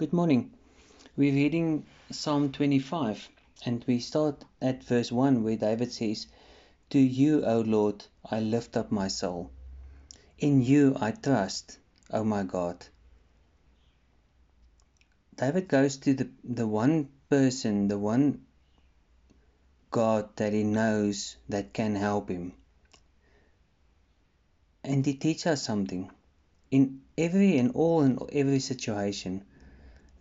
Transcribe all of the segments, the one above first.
Good morning. We're reading Psalm 25 and we start at verse 1 where David says, To you, O Lord, I lift up my soul. In you I trust, O my God. David goes to the, the one person, the one God that he knows that can help him. And he teaches us something. In every and all and every situation,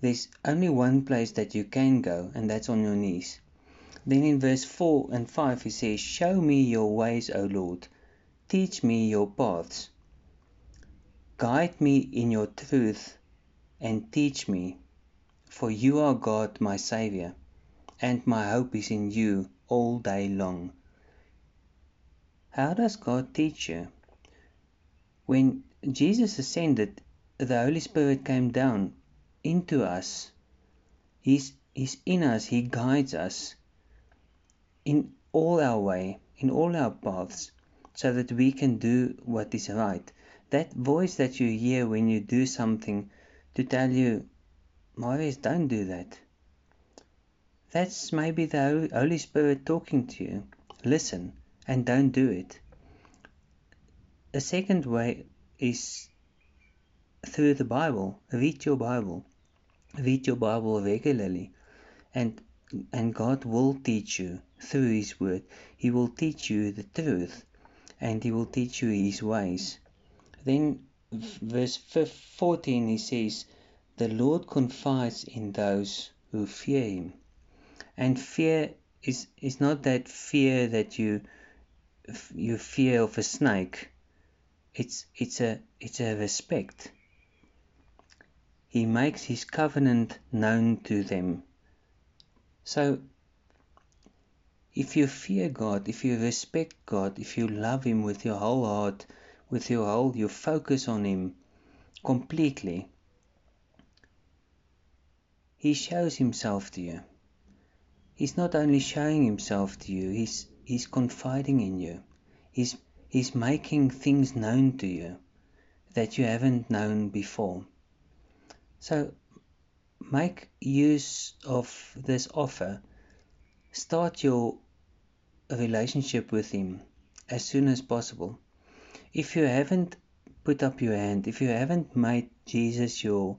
there's only one place that you can go, and that's on your knees. Then in verse 4 and 5 he says, Show me your ways, O Lord. Teach me your paths. Guide me in your truth and teach me, for you are God, my Saviour, and my hope is in you all day long. How does God teach you? When Jesus ascended, the Holy Spirit came down into us. He's, he's in us, He guides us in all our way, in all our paths, so that we can do what is right. That voice that you hear when you do something to tell you, Marius, don't do that. That's maybe the Holy Spirit talking to you. Listen and don't do it. A second way is through the Bible. Read your Bible. Read your Bible regularly. And and God will teach you through His Word. He will teach you the truth and He will teach you His ways. Then, verse 14, He says, The Lord confides in those who fear Him. And fear is, is not that fear that you you fear of a snake. It's it's a it's a respect he makes his covenant known to them. So, if you fear God, if you respect God, if you love Him with your whole heart, with your whole, you focus on Him completely, He shows Himself to you. He's not only showing Himself to you, He's, he's confiding in you. He's, he's making things known to you that you haven't known before. So make use of this offer. Start your relationship with Him as soon as possible. If you haven't put up your hand, if you haven't made Jesus your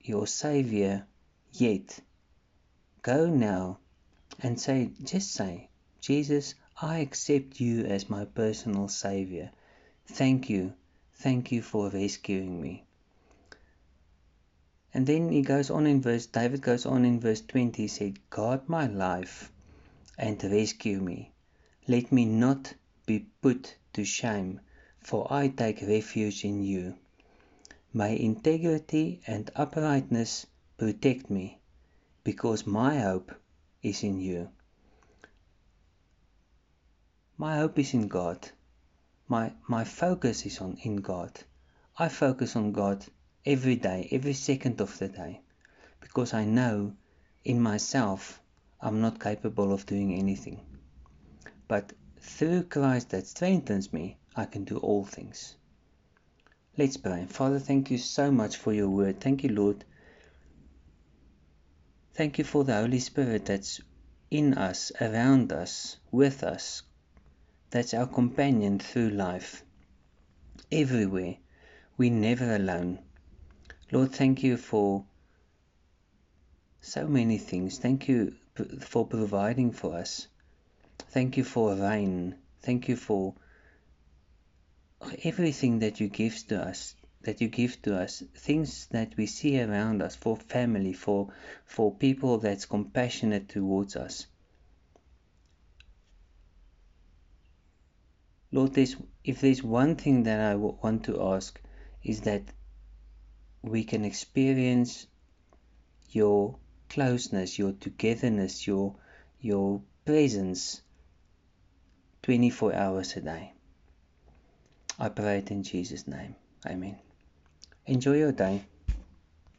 your Savior yet, go now and say, just say, Jesus, I accept you as my personal Savior. Thank you. Thank you for rescuing me. And then he goes on in verse, David goes on in verse 20, he said, Guard my life and rescue me. Let me not be put to shame, for I take refuge in you. May integrity and uprightness protect me, because my hope is in you. My hope is in God. My, my focus is on in God. I focus on God every day, every second of the day, because I know in myself I'm not capable of doing anything. But through Christ that strengthens me, I can do all things. Let's pray. Father, thank you so much for your word. Thank you, Lord. Thank you for the Holy Spirit that's in us, around us, with us. That's our companion through life. Everywhere. We're never alone. Lord, thank you for so many things. Thank you for providing for us. Thank you for rain. Thank you for everything that you give to us that you give to us things that we see around us for family for for people that's compassionate towards us lord there's if there's one thing that i want to ask is that we can experience your closeness, your togetherness, your your presence 24 hours a day. I pray it in Jesus' name. Amen. Enjoy your day.